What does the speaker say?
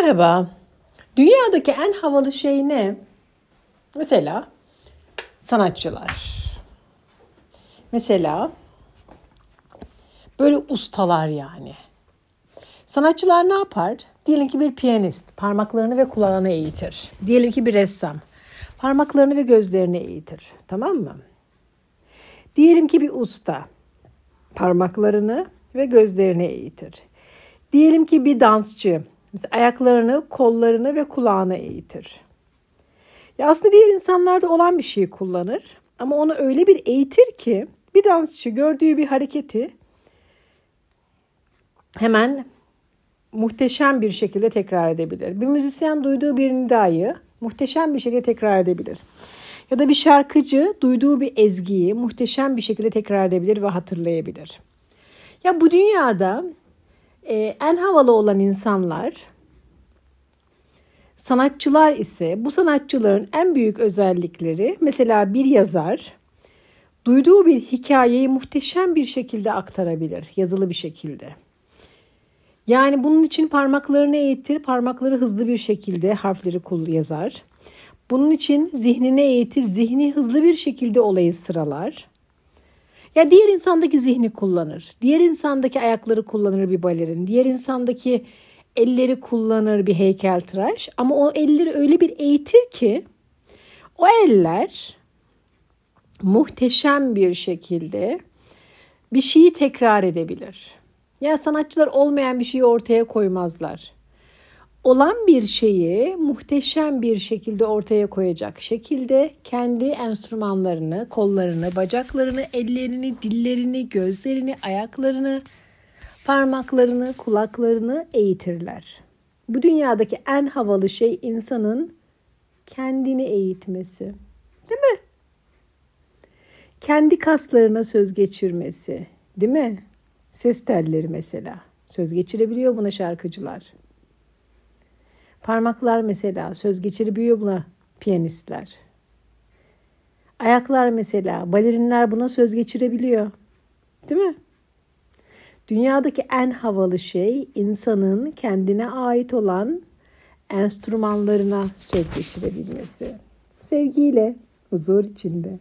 Merhaba. Dünyadaki en havalı şey ne? Mesela sanatçılar. Mesela böyle ustalar yani. Sanatçılar ne yapar? Diyelim ki bir piyanist parmaklarını ve kulağını eğitir. Diyelim ki bir ressam parmaklarını ve gözlerini eğitir. Tamam mı? Diyelim ki bir usta parmaklarını ve gözlerini eğitir. Diyelim ki bir dansçı mesela ayaklarını, kollarını ve kulağını eğitir. Ya aslında diğer insanlarda olan bir şeyi kullanır ama onu öyle bir eğitir ki bir dansçı gördüğü bir hareketi hemen muhteşem bir şekilde tekrar edebilir. Bir müzisyen duyduğu bir nidayı muhteşem bir şekilde tekrar edebilir. Ya da bir şarkıcı duyduğu bir ezgiyi muhteşem bir şekilde tekrar edebilir ve hatırlayabilir. Ya bu dünyada e, en havalı olan insanlar sanatçılar ise bu sanatçıların en büyük özellikleri mesela bir yazar duyduğu bir hikayeyi muhteşem bir şekilde aktarabilir yazılı bir şekilde. Yani bunun için parmaklarını eğitir, parmakları hızlı bir şekilde harfleri kul yazar. Bunun için zihnini eğitir, zihni hızlı bir şekilde olayı sıralar. Ya diğer insandaki zihni kullanır. Diğer insandaki ayakları kullanır bir balerin. Diğer insandaki elleri kullanır bir heykeltıraş. Ama o elleri öyle bir eğitir ki o eller muhteşem bir şekilde bir şeyi tekrar edebilir. Ya sanatçılar olmayan bir şeyi ortaya koymazlar. Olan bir şeyi muhteşem bir şekilde ortaya koyacak şekilde kendi enstrümanlarını, kollarını, bacaklarını, ellerini, dillerini, gözlerini, ayaklarını, parmaklarını, kulaklarını eğitirler. Bu dünyadaki en havalı şey insanın kendini eğitmesi. Değil mi? Kendi kaslarına söz geçirmesi, değil mi? Ses telleri mesela. Söz geçirebiliyor buna şarkıcılar. Parmaklar mesela söz geçirebiliyor buna piyanistler. Ayaklar mesela balerinler buna söz geçirebiliyor. Değil mi? Dünyadaki en havalı şey insanın kendine ait olan enstrümanlarına söz geçirebilmesi. Sevgiyle, huzur içinde.